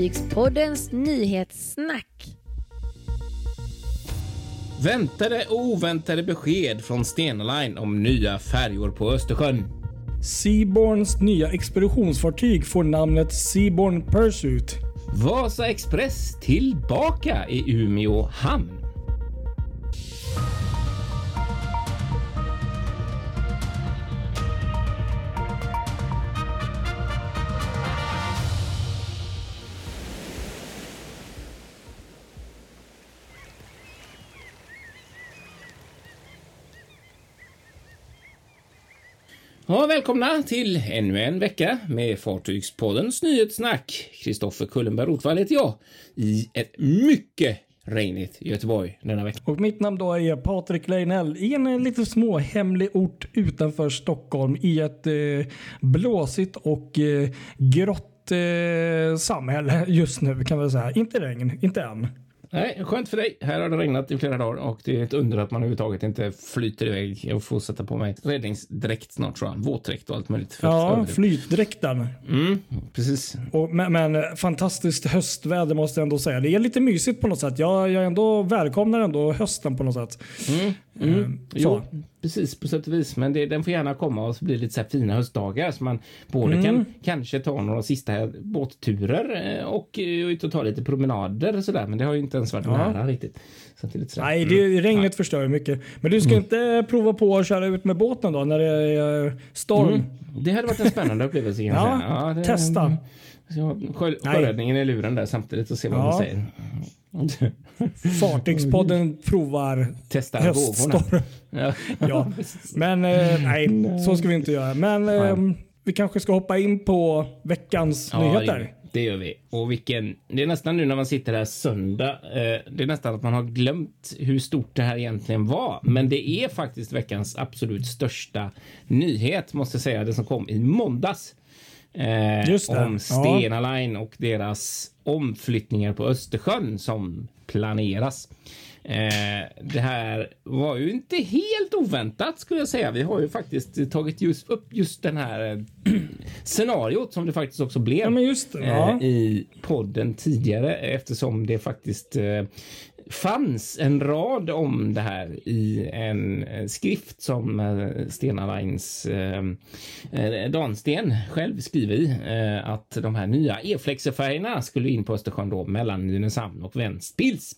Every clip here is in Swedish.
Fartygspoddens nyhetssnack. Väntade och oväntade besked från Stena Line om nya färjor på Östersjön. Seaborns nya expeditionsfartyg får namnet Seaborn Pursuit. Vasa Express tillbaka i Umeå hamn. Ja, välkomna till ännu en vecka med Fartygspoddens nyhetssnack. Kristoffer Kullenberg Rotvall heter jag i ett mycket regnigt Göteborg denna vecka. Och mitt namn då är Patrik Leinell i en eh, lite små hemlig ort utanför Stockholm i ett eh, blåsigt och eh, grått eh, samhälle just nu kan man säga. Inte regn, inte än. Nej, skönt för dig. Här har det regnat i flera dagar och det är ett under att man överhuvudtaget inte flyter iväg. Jag får sätta på mig räddningsdräkt snart tror jag. Våtdräkt och allt möjligt. Ja, flytdräkten. Mm, precis. Och, men, men fantastiskt höstväder måste jag ändå säga. Det är lite mysigt på något sätt. Jag, jag ändå välkomnar ändå hösten på något sätt. Mm, Eh, mm. så. Jo, precis på sätt och vis. Men det, den får gärna komma och så blir det lite så här fina höstdagar så man både Mm. kan kanske ta några sista båtturer eh, och eh, ut och ta lite promenader och sådär. Men det har ju inte ens varit Ja. nära riktigt. Så det är lite så Nej, mm. det, regnet förstör ju mycket. Men du ska inte prova på att köra ut med båten då när det är eh, storm? Mm. Det hade varit en spännande upplevelse Ja, säga. det- testa. Så Nej. sjöräddningen i luren där samtidigt och se vad Ja. de säger. Fartygspodden provar Testa vågorna. höststorm. Ja. Ja. Men eh, nej, så ska vi inte göra. Men eh, vi kanske ska hoppa in på veckans Ja, nyheter. Det, det gör vi. Och vilken, det är nästan nu när man sitter här söndag. Eh, det är nästan att man har glömt hur stort det här egentligen var. Men det är faktiskt veckans absolut största nyhet måste jag säga. Det som kom i måndags. Eh. Om Stena Line och deras omflyttningar på Östersjön som planeras. Eh, det här var ju inte helt oväntat skulle jag säga. Vi har ju faktiskt tagit just upp just den här eh, scenariot som det faktiskt också blev Ja, men just det. Ja. eh, i podden tidigare eftersom det faktiskt eh, fanns en rad om det här i en eh, skrift som eh, Stena Lines eh, eh, Dansten själv skriver i eh, att de här nya E-flexerfärgerna skulle in på Östersjön då mellan Nynäshamn och Ventspils.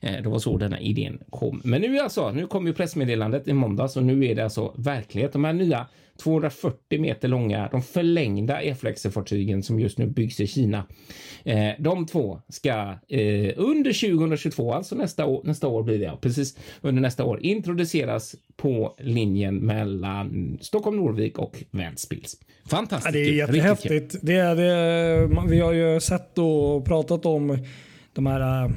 Eh, det var så denna idén kom. Men nu alltså, nu kom ju pressmeddelandet i måndags och nu är det alltså verklighet. De här nya 240 meter långa, de förlängda E-flexerfartygen som just nu byggs i Kina. Eh, de två ska eh, under 2022, alltså nästa år, nästa år blir det, ja, precis under nästa år, introduceras på linjen mellan Stockholm Norvik och Ventspils. Fantastiskt. Ja, det är jättehäftigt. Det är, det är, vi har ju sett och pratat om de här äh,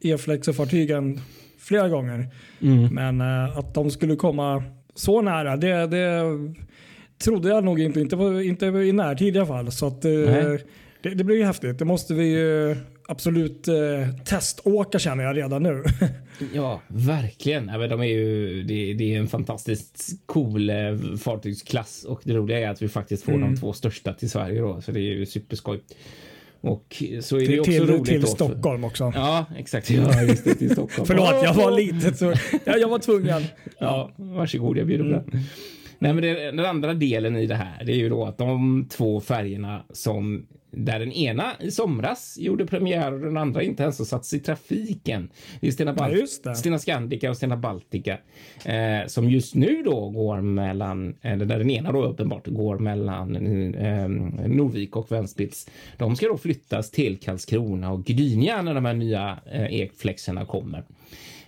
E-flexerfartygen flera gånger. Mm. Men äh, att de skulle komma så nära, det, det trodde jag nog inte. Inte, på- inte i närtid i alla fall. Så att, Nej. det, det blir ju häftigt. Det måste vi ju absolut äh, teståka känner jag redan nu. Ja, verkligen. Ja, men de är ju, det, det är en fantastiskt cool eh, fartygsklass och det roliga är att vi faktiskt får Mm. de två största till Sverige då, så det är ju superskoj. Och så är det till ju också till, roligt till då Stockholm också. Ja, exakt. Ja, just det, till Stockholm. Förlåt, jag var litet så ja, jag var tvungen. Ja, varsågod, jag bjuder på den. Nej, men det, den andra delen i det här, det är ju då att de två färgerna som där den ena i somras gjorde premiär och den andra inte ens har satts i trafiken. Det är Stena, Bal- Ja. Stena Scandica och Stena Baltica eh, som just nu då går mellan, eller där den ena då uppenbart går mellan eh, Norvik och Ventspils. De ska då flyttas till Karlskrona och Gdynia när de här nya eh, ekflexerna kommer.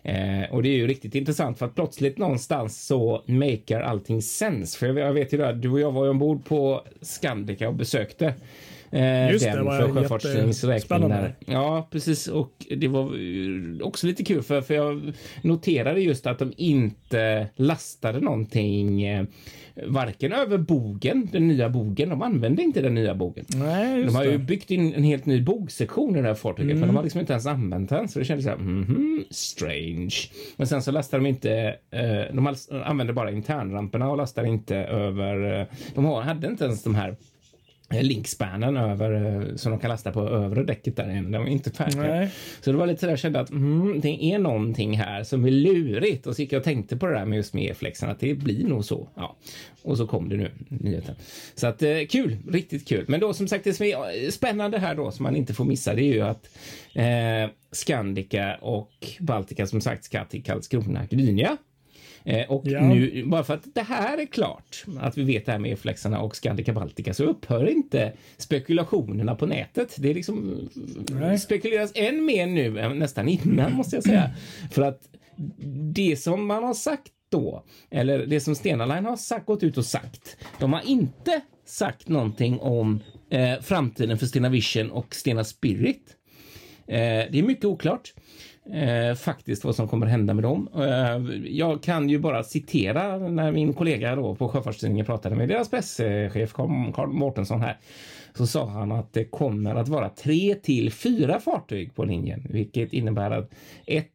Eh, och det är ju riktigt intressant för att plötsligt någonstans så makar allting sens. För jag, jag vet ju det, du och jag var ju ombord på Scandica och besökte eh, Just den det var för Sjöfartsföreningens. Där. Ja, precis. Och det var eh, också lite kul för, för jag noterade just att de inte lastade någonting eh, varken över bogen, den nya bogen. De använde inte den nya bogen. Nej, De har ju det. byggt in en helt ny bogsektion i det här fartyget, men de har liksom inte ens använt den. Så det kändes så här, mhm, strange. Men sen så lastar de inte, eh, de använder bara internramperna och lastar inte över, de hade inte ens de här linkspannen över eh, som de kan lasta på övre däcket där än. De är inte färdiga. Nej. Så det var lite där jag kände att mm, det är någonting här som är lurigt och så gick jag och tänkte på det där med just med e-flexen att det blir nog så. Ja, och så kom det nu nyheten. Så att eh, kul, riktigt kul. Men då som sagt det som är eh, spännande här då som man inte får missa det är ju att eh, Scandica och Baltica som sagt ska till Karlskrona Gdynia. Eh, och Ja. nu, bara för att det här är klart, att vi vet det här med e-flexarna och Scandica Baltica, så upphör inte spekulationerna på nätet. Det är liksom Nej. spekuleras än mer nu än nästan innan, måste jag säga. För att det som man har sagt då, eller det som Stena Line har sagt, gått ut och sagt, de har inte sagt någonting om eh, framtiden för Stena Vision och Stena Spirit. Eh, det är mycket oklart eh, faktiskt vad som kommer hända med dem. Eh, jag kan ju bara citera när min kollega då på Sjöfartstidningen pratade med deras presschef Carl Carl Mårtensson här. Så sa han att det kommer att vara tre till fyra fartyg på linjen, vilket innebär att ett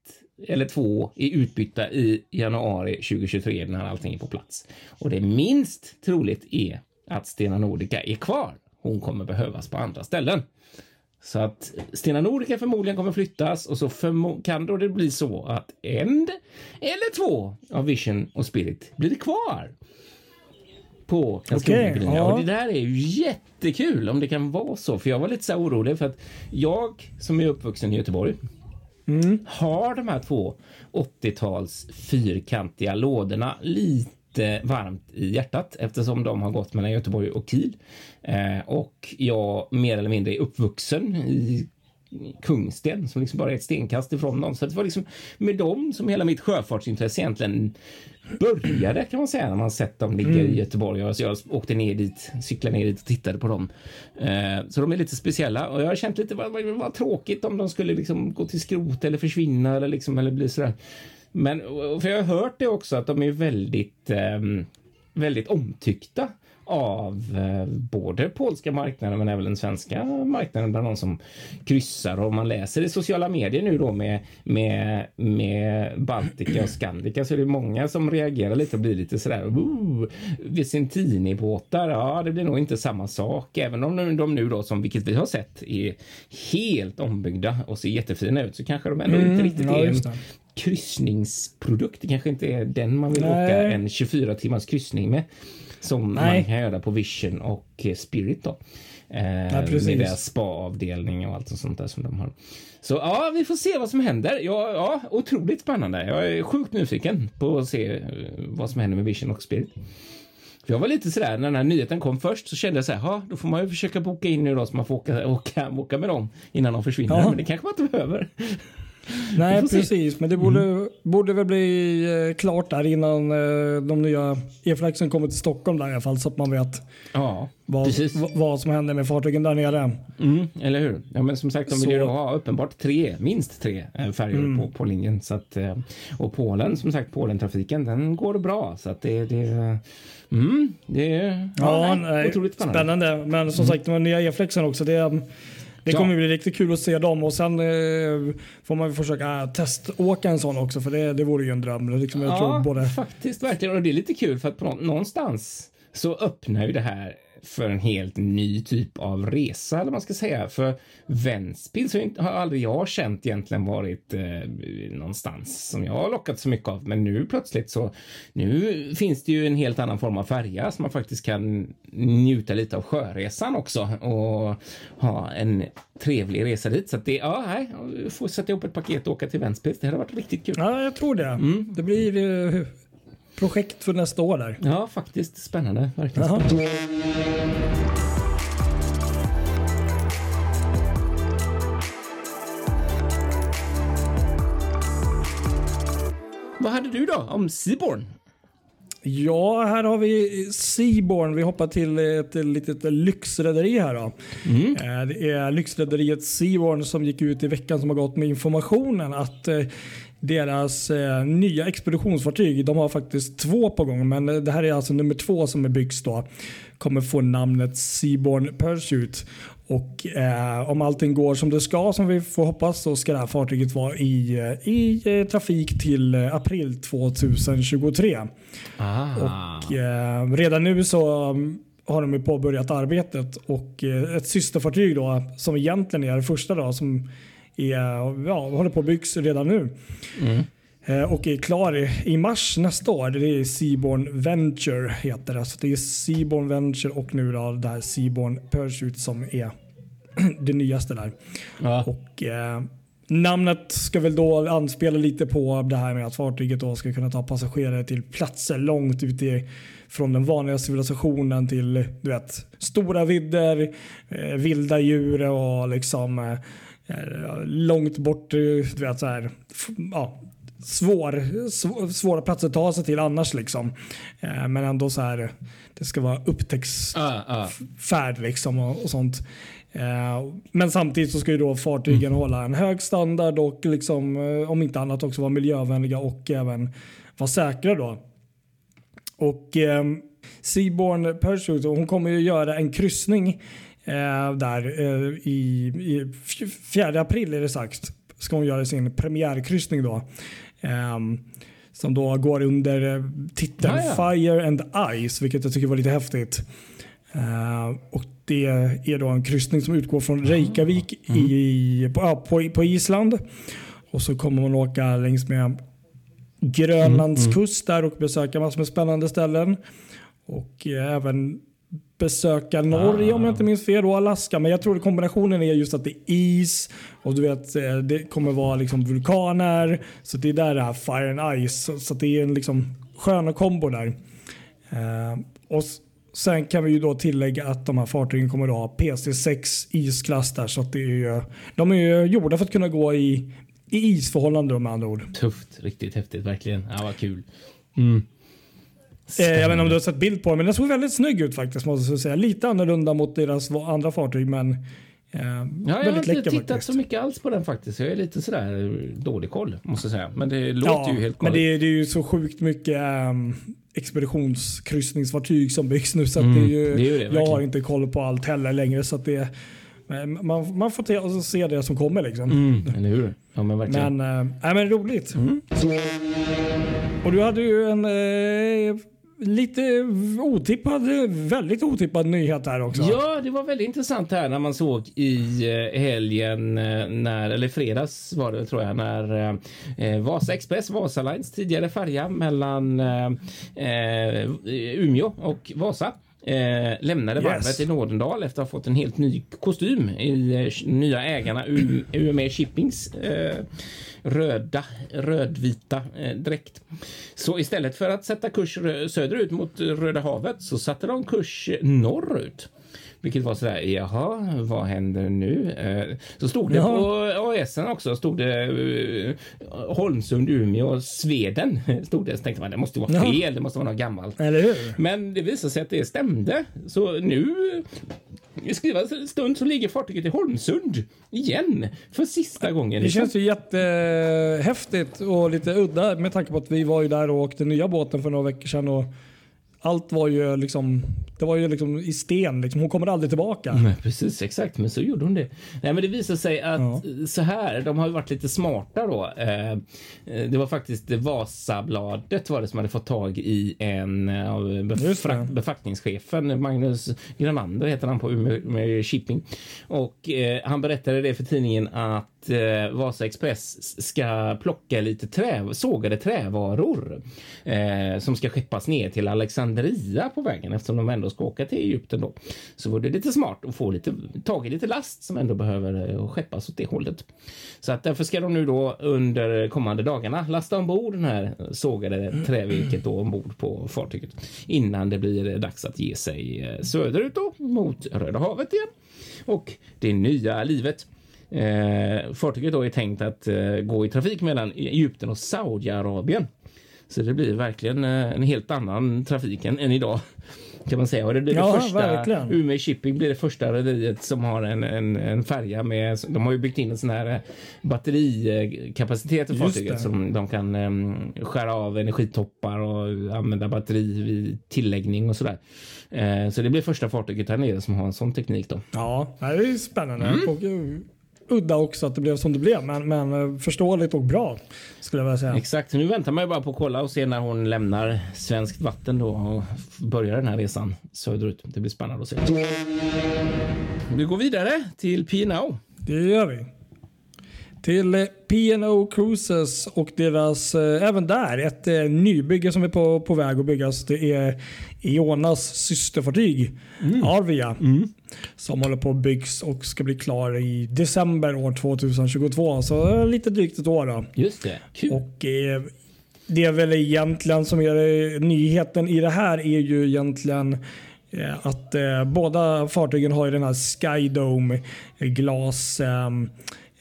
eller två är utbytta i januari 2023 när allting är på plats. Och det minst troligt är att Stena Nordica är kvar. Hon kommer behövas på andra ställen. Så att Stena Nordica förmodligen kommer flyttas och så kan då det bli så att en eller två av Vision och Spirit blir kvar. På Karlskrona Gdynia. ja. Och det där är ju jättekul om det kan vara så. För jag var lite så orolig för att jag som är uppvuxen i Göteborg har de här två 80-tals fyrkantiga lådorna lite varmt i hjärtat eftersom de har gått mellan Göteborg och Kiel. Eh, och jag mer eller mindre är uppvuxen i Kungsten som liksom bara är ett stenkast ifrån dem. Så det var liksom med dem som hela mitt sjöfartsintresse egentligen började kan man säga när man sett dem ligga i Göteborg. Alltså jag åkte ner dit, cyklade ner dit och tittade på dem. Eh, så de är lite speciella och jag har känt lite vad, vad, vad tråkigt om de skulle liksom gå till skrot eller försvinna eller liksom eller bli sådär. Men för jag har hört det också att de är väldigt, ehm, väldigt omtyckta av eh, både polska marknaden men även den svenska marknaden bland de som kryssar och man läser i sociala medier nu då med, med, med Baltica och Scandica så är det många som reagerar lite och blir lite sådär "Ooh, Vicentini-båtar, ja det blir nog inte samma sak även om de, de nu då som vilket vi har sett är helt ombyggda och ser jättefina ut så kanske de ändå inte riktigt Mm, ja, är en kryssningsprodukt. Det kanske inte är den man vill Nej. åka en 24 timmars kryssning med. Som Nej. man kan göra på Vision och eh, Spirit då. Eh, precis. med deras spa-avdelning och allt och sånt där som de har. Så ja, vi får se vad som händer. Ja, ja, otroligt spännande. Jag är sjukt nyfiken på att se eh, vad som händer med Vision och Spirit. För jag var lite sådär, när den här nyheten kom först så kände jag så här, "Ja, då får man ju försöka boka in nu då så man får åka, åka, åka med dem innan de försvinner. Ja. Men det kanske man inte behöver. Nej. Mm. precis. Men det borde, borde väl bli eh, klart där innan eh, de nya e-flexen kommer till Stockholm där i alla fall så att man vet Ja, vad, vad som händer med fartygen där nere. Mm, eller hur? Ja, men som sagt, de vill ju Så- då ha uppenbart tre, minst tre eh, färjor Mm. på, på linjen. Så att, och Polen, som sagt, Polentrafiken, den går bra. Så att det, det, mm, det är Ja, nej, nej, otroligt spännande. spännande. Men som sagt, de nya e-flexen också. Det, det Ja. kommer bli riktigt kul att se dem och sen eh, får man försöka teståka en sån också för det, det vore ju en dröm. Liksom, jag tror Ja, både... faktiskt verkligen. Och det är lite kul för att någonstans så öppnar ju det här för en helt ny typ av resa, eller vad man ska säga. För Ventspils har, aldrig jag känt egentligen varit eh, någonstans som jag har lockat så mycket av. Men nu plötsligt så, nu finns det ju en helt annan form av färja som man faktiskt kan njuta lite av sjöresan också och ha en trevlig resa dit. Så att det, ja, nej, får sätta ihop ett paket och åka till Ventspils. Det hade varit riktigt kul. Ja, jag tror det. Mm. Det blir projekt för nästa år där. Ja, faktiskt spännande. Verkligen Jaha. spännande. Vad hade du då om Seaborn? Ja, här har vi Seaborn. Vi hoppar till ett litet lyxrederi här. Då. Mm. Eh, Det är lyxrederiet Seaborn som gick ut i veckan som har gått med informationen att eh, deras eh, nya expeditionsfartyg, de har faktiskt två på gång, men det här är alltså nummer två som är byggs då, kommer få namnet Seaborn Pursuit. Och eh, om allting går som det ska, som vi får hoppas, så ska det här fartyget vara i, eh, i eh, trafik till eh, april 2023. Ah. Och eh, redan nu så um, har de ju påbörjat arbetet och ett systerfartyg då som egentligen är det första då som är, ja, håller på att byggs redan nu. Mm. Eh, och är klar i, i mars nästa år. Det är Seaborn Venture heter det. Så det är Seaborn Venture och nu då det här Seaborn Pursuit som är det nyaste där. Ja. Och eh, Namnet ska väl då anspela lite på det här med att fartyget då ska kunna ta passagerare till platser långt ut i, från den vanliga civilisationen till du vet, stora vidder, eh, vilda djur och liksom eh, eh, långt bort, eh, du vet så här, ja, svår, sv- svåra platser att ta sig till annars liksom. Eh, men ändå så här, det ska vara upptäcks Ja, ja. färd liksom och, och sånt. Eh, men samtidigt så ska ju då fartygen Mm. hålla en hög standard och liksom, eh, om inte annat också vara miljövänliga och även vara säkra då. Och eh, Seaborn Pursuit, hon kommer ju göra en kryssning eh, där eh, i, i f- 4 april är det sagt. Ska hon göra sin premiärkryssning då. Ehm, som då går under eh, titeln Ah, ja. Fire and Ice, vilket jag tycker var lite häftigt. Eh, och det är då en kryssning som utgår från Reykjavik i, på, på, på Island. Och så kommer man åka längs med Grönlands kust där och besöka massor med spännande ställen. Och eh, även besöka Norge om jag inte minns fel och Alaska. Men jag tror att kombinationen är just att det är is och du vet eh, det kommer vara liksom vulkaner. Så det är där det här Fire and Ice. Så, så det är en liksom skön kombo där. Eh, och sen kan vi ju då tillägga att de här fartygen kommer att ha PC6 isklass där. Så att det är ju, de är ju gjorda för att kunna gå i, i isförhållanden med andra ord. Tufft, riktigt häftigt, verkligen. Ja, vad kul. Mm. Eh, jag vet inte om du har sett bild på den, men den såg väldigt snygg ut faktiskt. Måste jag säga. Lite annorlunda mot deras andra fartyg, men eh, Ja, jag har inte tittat faktiskt. så mycket alls på den faktiskt. Jag är lite sådär eh, dålig koll måste jag säga. Men det låter Ja, ju helt men galet. det, är- det är ju så sjukt mycket um, expeditionskryssningsfartyg som byggs nu. Så Mm, det är ju, det är ju det, jag har verkligen. inte koll på allt heller längre. Så det, men man, man får te, alltså, se det som kommer. Liksom. Mm, eller hur? Ja, men verkligen. Men, äh, men roligt. Mm. Och du hade ju en eh, lite otippad, väldigt otippad nyhet här också. Ja, det var väldigt intressant här när man såg i eh, helgen, eh, när, eller fredags var det tror jag, när eh, eh Vasa Express, Vasalines tidigare färja mellan eh, Umeå och Vasa Eh, lämnade Yes. varvet i Nådendal efter att ha fått en helt ny kostym i eh, nya ägarna U- UME Shippings eh, röda, rödvita eh, dräkt. Så istället för att sätta kurs söderut mot Röda havet så satte de kurs norrut. Vilket var sådär, jaha, vad händer nu? Eh, så stod det Ja. på ASen också, stod det eh, Holmsund, Umeå, Sveden. Stod det. Så tänkte man, det måste vara fel, det måste vara något gammalt. Men det visade sig att det stämde. Så nu i skrivande stund så ligger fartyget i Holmsund igen för sista gången. Det känns ju jättehäftigt och lite udda med tanke på att vi var ju där och åkte nya båten för några veckor sedan. Och allt var ju liksom, det var ju liksom i sten. Liksom. Hon kommer aldrig tillbaka. Nej, precis, exakt. Men så gjorde hon det. Nej, men det visade sig att Ja. så här, de har ju varit lite smarta då. Eh, eh, det var faktiskt Vasabladet var det som hade fått tag i en av Just befrak- det. befattningschefen, Magnus Granander heter han på Umeå Umeå Shipping. Och eh, han berättade det för tidningen att eh, Vasa Express ska plocka lite trä, sågade trävaror eh, som ska skeppas ner till Alexandria på vägen eftersom de ändå ska åka till Egypten då. Så var det lite smart att få lite tag i lite last som ändå behöver eh, skeppas åt det hållet. Så att därför ska de nu då under kommande dagarna lasta ombord den här sågade trävirket då ombord på fartyget innan det blir dags att ge sig eh, söderut då mot Röda havet igen och det nya livet. Eh, fartyget då är tänkt att eh, gå i trafik mellan e- Egypten och Saudiarabien. Så det blir verkligen eh, en helt annan trafik än, än idag. Kan man säga. Och det blir Ja, det första, verkligen. Umeå Shipping blir det första rederiet som har en, en, en färja med, de har ju byggt in en sån här eh, batterikapacitet i fartyget som de kan um, skära av energitoppar och använda batteri vid tilläggning och sådär. Eh, så det blir första fartyget här nere som har en sån teknik då. Ja, det är spännande. Mm. Udda också att det blev som det blev. Men, men eh, förståeligt och bra skulle jag vilja säga. Exakt, nu väntar man ju bara på att kolla och se när hon lämnar svenskt vatten då och börjar den här resan söderut. Det blir spännande att se. Vi går vidare till P&O. Det gör vi. Till eh, P&O Cruises och deras, eh, även där, ett eh, nybygge som är på, på väg att byggas. Det är Ionas systerfartyg Arvia som håller på att byggs och ska bli klar i december år 2022. Så eh, lite drygt ett år. Då. Just det, kul. Och eh, det är väl egentligen som är eh, nyheten i det här är ju egentligen eh, att eh, båda fartygen har ju den här Skydome eh, glas ehm,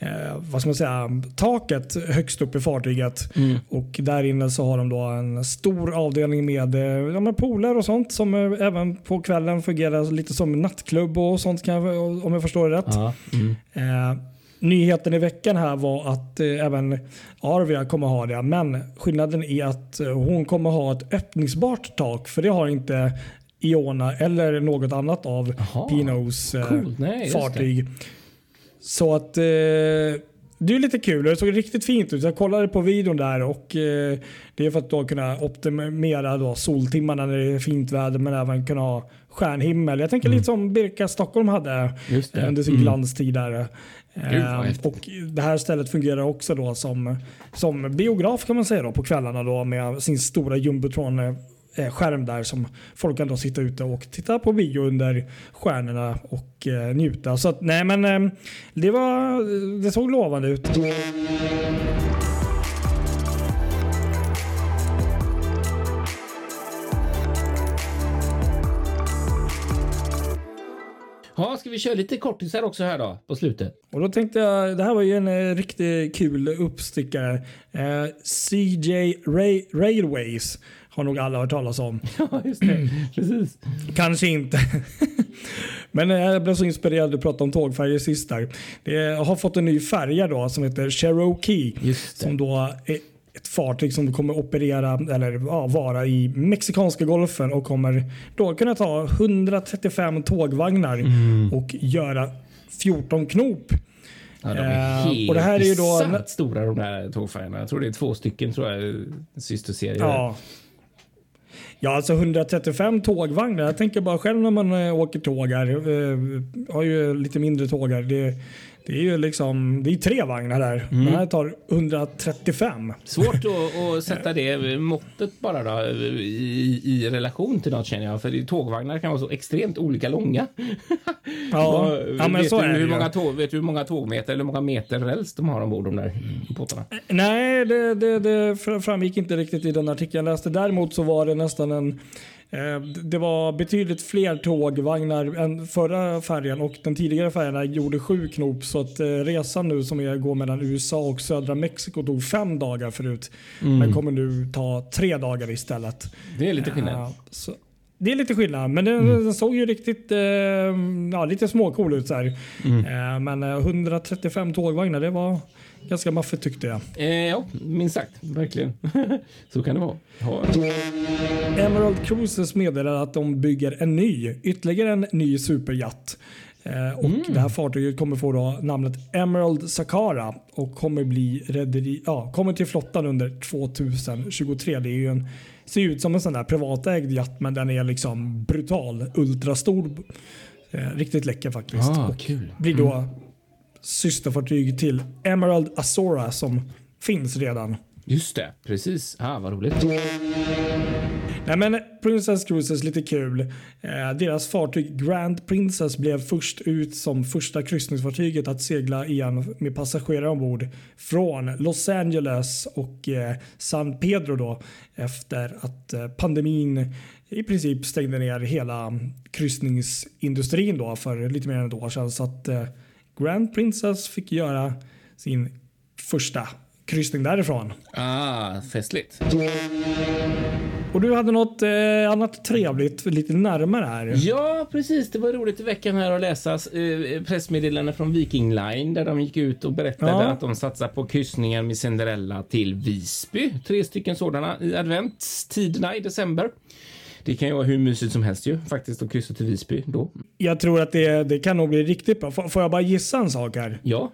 eh, vad ska man säga, taket högst upp i fartyget. Och där inne så har de då en stor avdelning med, eh, ja, med pooler och sånt som eh, även på kvällen fungerar lite som nattklubb och sånt kan jag, om jag förstår det rätt. Ja, mm. Eh, nyheten i veckan här var att eh, även Arvia kommer ha det. Men skillnaden är att eh, hon kommer ha ett öppningsbart tak. För det har inte Iona eller något annat av Jaha, Pinos coolt. Nej, fartyg. Så att eh, det är lite kul. Det såg riktigt fint ut. Jag kollade på videon där och eh, det är för att då kunna optimera då soltimmarna när det är fint väder men även kunna ha stjärnhimmel. Jag tänker lite som Birka Stockholm hade Mm. Under sin Mm. glanstid där. Gud, Eh, häftigt. och det här stället fungerar också då som, som biograf kan man säga då på kvällarna då med sin stora jumbotron eh, skärm där som folk kan då sitta ute och titta på bio under stjärnorna och eh, njuta. Så att, nej men eh, det, var, det såg lovande ut. Ja, ska vi köra lite kortisar också här då på slutet? Och då tänkte jag, det här var ju en eh, riktigt kul uppstickare. Eh, CJ Ray, Railways har nog alla hört talas om. Ja, just det. Precis. Kanske inte. Men eh, jag blev så inspirerad att prata om tågfärger sist där. Det har fått en ny färja då som heter Cherokee. Som då är ett fartyg som kommer operera eller ja, vara i Mexikanska golfen och kommer då kunna ta 135 tågvagnar Mm. och göra 14 knop. Ja, de är Eh, helt och det här är ju då- stora de där tågfärgerna. Jag tror det är två stycken tror jag, systerserier. Ja. Ja, alltså 135 tågvagnar. Jag tänker bara själv när man eh, åker tåg här. jag har ju lite mindre tåg här. Det, det är ju liksom, det är tre vagnar där. Mm. Den här tar 135. Svårt att, att sätta det måttet bara då i, i relation till något känner jag. För tågvagnar kan vara så extremt olika långa. Ja, ja men så du är det hur många tåg, vet du hur många tågmeter eller hur många meter räls de har ombord de där båtarna? Nej, det, det, det fr- framgick inte riktigt i den artikeln jag läste. Däremot så var det nästan en eh, det var betydligt fler tågvagnar än förra färjan och den tidigare färjan gjorde sju knop så att eh, resan nu som är, går mellan USA och södra Mexiko tog fem dagar förut. Men kommer nu ta tre dagar istället. Det är lite skillnad. Ja, så, det är lite skillnad, men den, den såg ju riktigt eh, ja, lite småcool ut. Så. Eh, men eh, 135 tågvagnar, det var ganska maffigt tyckte jag. Eh, ja, minst sagt. Verkligen. så kan det vara. Ja. Emerald Cruises meddelar att de bygger en ny, ytterligare en ny superjatt. Eh, och Det här fartyget kommer få namnet Emerald Sakara och kommer bli rederi, ja, kommer till flottan under 2023. Det är ju en, ser ut som en sån där privatägd jatt men den är liksom brutal, ultrastor. Eh, riktigt läcker faktiskt. Ah, och kul. blir då systerfartyg till Emerald Azora som finns redan. Just det, precis. Ah, vad roligt. Nej men Princess Cruises lite kul. Eh, deras fartyg Grand Princess blev först ut som första kryssningsfartyget att segla igen med passagerare ombord från Los Angeles och eh, San Pedro då efter att eh, pandemin i princip stängde ner hela kryssningsindustrin då för lite mer än ett år sedan. Så att eh, Grand Princess fick göra sin första kryssning därifrån. Ah, festligt. Och du hade något eh, annat trevligt lite närmare här. Ja, precis. Det var roligt i veckan här att läsa eh, pressmeddelande från Viking Line där de gick ut och berättade Ja. att de satsar på kryssningar med Cinderella till Visby. Tre stycken sådana i adventstiderna i december. Det kan ju vara hur mysigt som helst ju faktiskt att kryssa till Visby då. Jag tror att det, det kan nog bli riktigt bra. Får, får jag bara gissa en sak här? Ja,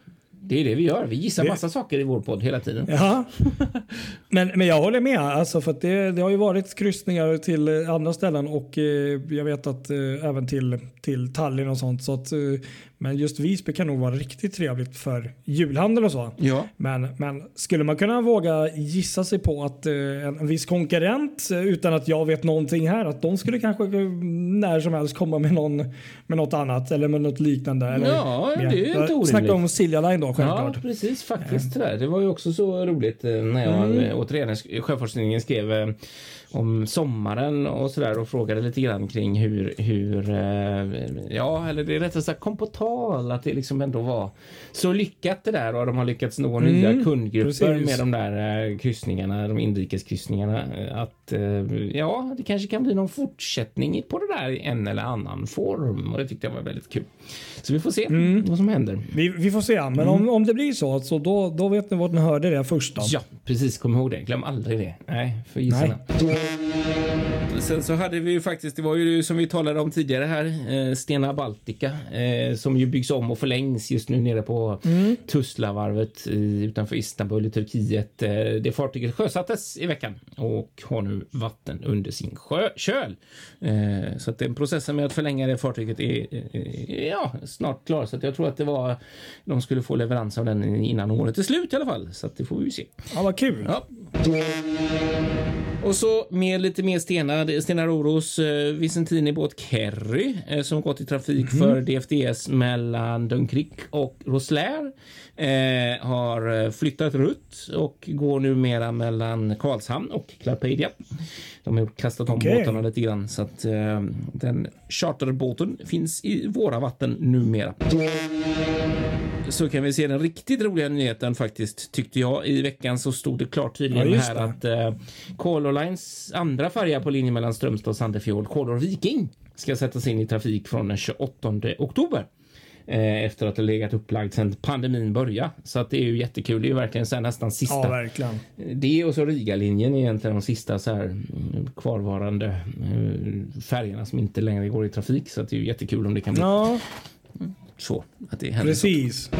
det är det vi gör. Vi gissar massa saker i vår podd hela tiden. Ja. men, men jag håller med. Alltså, för det, det har ju varit kryssningar till eh, andra ställen och eh, jag vet att eh, även till, till Tallinn och sånt. Så att, eh, men just Visby kan nog vara riktigt trevligt för julhandel och så. Ja. Men, men skulle man kunna våga gissa sig på att eh, en, en viss konkurrent eh, utan att jag vet någonting här att de skulle kanske eh, när som helst komma med, någon, med något annat eller med något liknande. Eller, Ja, det är ju inte orimligt. Snacka om Silja Line då Ja, självklart. precis faktiskt. Sådär. Det var ju också så roligt när jag mm. återigen Sjöfartstidningen skrev om sommaren och sådär och frågade lite grann kring hur, hur eh, ja, eller det är rättare sagt kom på tal att det liksom ändå var så lyckat det där och de har lyckats nå Mm, nya kundgrupper precis. med de där eh, kryssningarna, de inrikeskryssningarna. eh, Att ja, det kanske kan bli någon fortsättning på det där i en eller annan form och det tyckte jag var väldigt kul. Så vi får se Mm. vad som händer. Vi, vi får se, men om, om det blir så, så då, då vet ni vad ni hörde det först. Då. Ja, precis. Kom ihåg det. Glöm aldrig det. Nej, för gissarna. Sen så hade vi ju faktiskt, det var ju som vi talade om tidigare här, eh, Stena Baltica eh, som ju byggs om och förlängs just nu nere på Tuzlavarvet i, utanför Istanbul i Turkiet. Eh, det fartyget sjösattes i veckan och har nu vatten under sin sjö, köl. Eh, så att den processen med att förlänga det fartyget är eh, ja, snart klar. Så att jag tror att det var, de skulle få leverans av den innan året är slut i alla fall. Så det får vi se. Ja, vad kul. Ja. Och så med lite mer stenar. Det är Stena Roros eh, Vicentini-båt Kerry eh, som gått i trafik för DFDS mellan Dunkirk och Roslair. Eh, har eh, flyttat rutt och går numera mellan Karlshamn och Clarpedia. De har kastat om Okej. båtarna lite grann så att eh, den charterbåten finns i våra vatten numera så kan vi se den riktigt roliga nyheten faktiskt tyckte jag. I veckan så stod det klart tydligen Ja, här att eh, Color Lines andra färja på linjen mellan Strömstad och Sandefjord, Color Viking, ska sättas in i trafik från den 28 oktober. Eh, efter att ha legat upplagd sedan pandemin började. Så att det är ju jättekul. Det är ju verkligen så här nästan sista. Ja, verkligen. Det och så Riga-linjen är egentligen de sista så här mm, kvarvarande eh, färgerna som inte längre går i trafik. Så att det är ju jättekul om det kan bli Ja, så. Att det händer precis.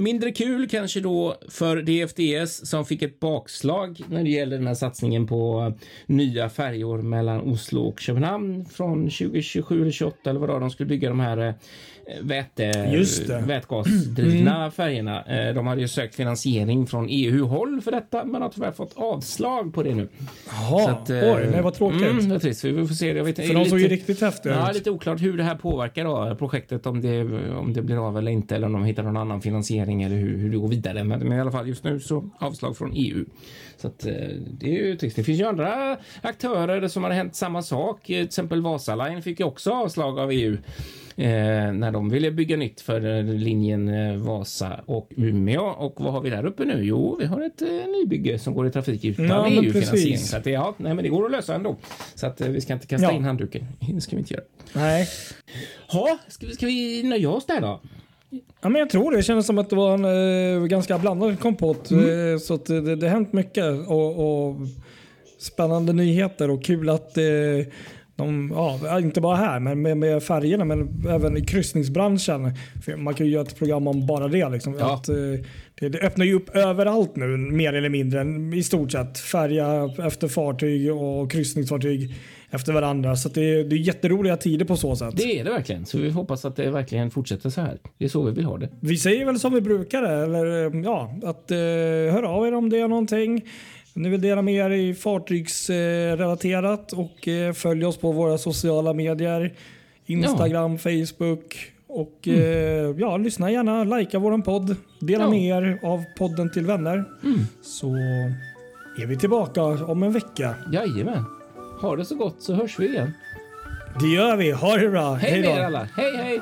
Mindre kul kanske då för DFDS som fick ett bakslag när det gäller den här satsningen på nya färjor mellan Oslo och Köpenhamn från 2027 eller 28 eller vad det var de skulle bygga de här eh, väte, vätgasdrivna färgerna. Eh, De hade ju sökt finansiering från EU-håll för detta men har tyvärr fått avslag på det nu. Jaha, att, eh, oj, men vad tråkigt. Mm, det är trist. Vi får se. Jag vet, För de såg ju riktigt häftiga Ja, ut. lite oklart hur det här påverkar då, projektet, om det, om det blir av eller inte, eller om de hittar någon annan finansiering eller hur, hur det går vidare. Men, men i alla fall just nu så avslag från EU. Så att, eh, det är ju trist. Det finns ju andra aktörer som har hänt samma sak. Eh, Till exempel Vasaline fick ju också avslag av EU. Eh, när de ville bygga nytt för eh, linjen Vasa och Umeå. Och vad har vi där uppe nu? Jo, vi har ett eh, nybygge som går i trafik utan Ja, EU-finansiering. precis. Så att, det- ja, nej, men det går att lösa ändå. Så att vi ska inte kasta Ja. in handduken. Det ska vi inte göra. Nej. Ha, ska, vi, ska vi nöja oss där då? Ja, men jag tror det. Det kändes som att det var en eh, ganska blandad kompott. Mm. Eh, så att det, det, har hänt mycket och, och spännande nyheter och kul att eh, de, ja, inte bara här men med, med färgerna men även i kryssningsbranschen. För man kan ju göra ett program om bara det. Liksom, Ja. att, eh, det, det öppnar ju upp överallt nu mer eller mindre. I stort sett. Färja efter fartyg och kryssningsfartyg efter varandra. Så det, det är jätteroliga tider på så sätt. Det är det verkligen. Så vi hoppas att det verkligen fortsätter så här. Det är så vi vill ha det. Vi säger väl som vi brukar eller eh, ja, att eh, hör av er om det är någonting. Ni vill dela med er i fartygsrelaterat och eh, följ oss på våra sociala medier. Instagram, Facebook och eh, ja, lyssna gärna, likea våran podd. Dela Ja. med er av podden till vänner. Så är vi tillbaka om en vecka. Jajamän. Ha det så gott så hörs vi igen. Det gör vi. Ha det bra. Hej Hej då. alla. Hej hej!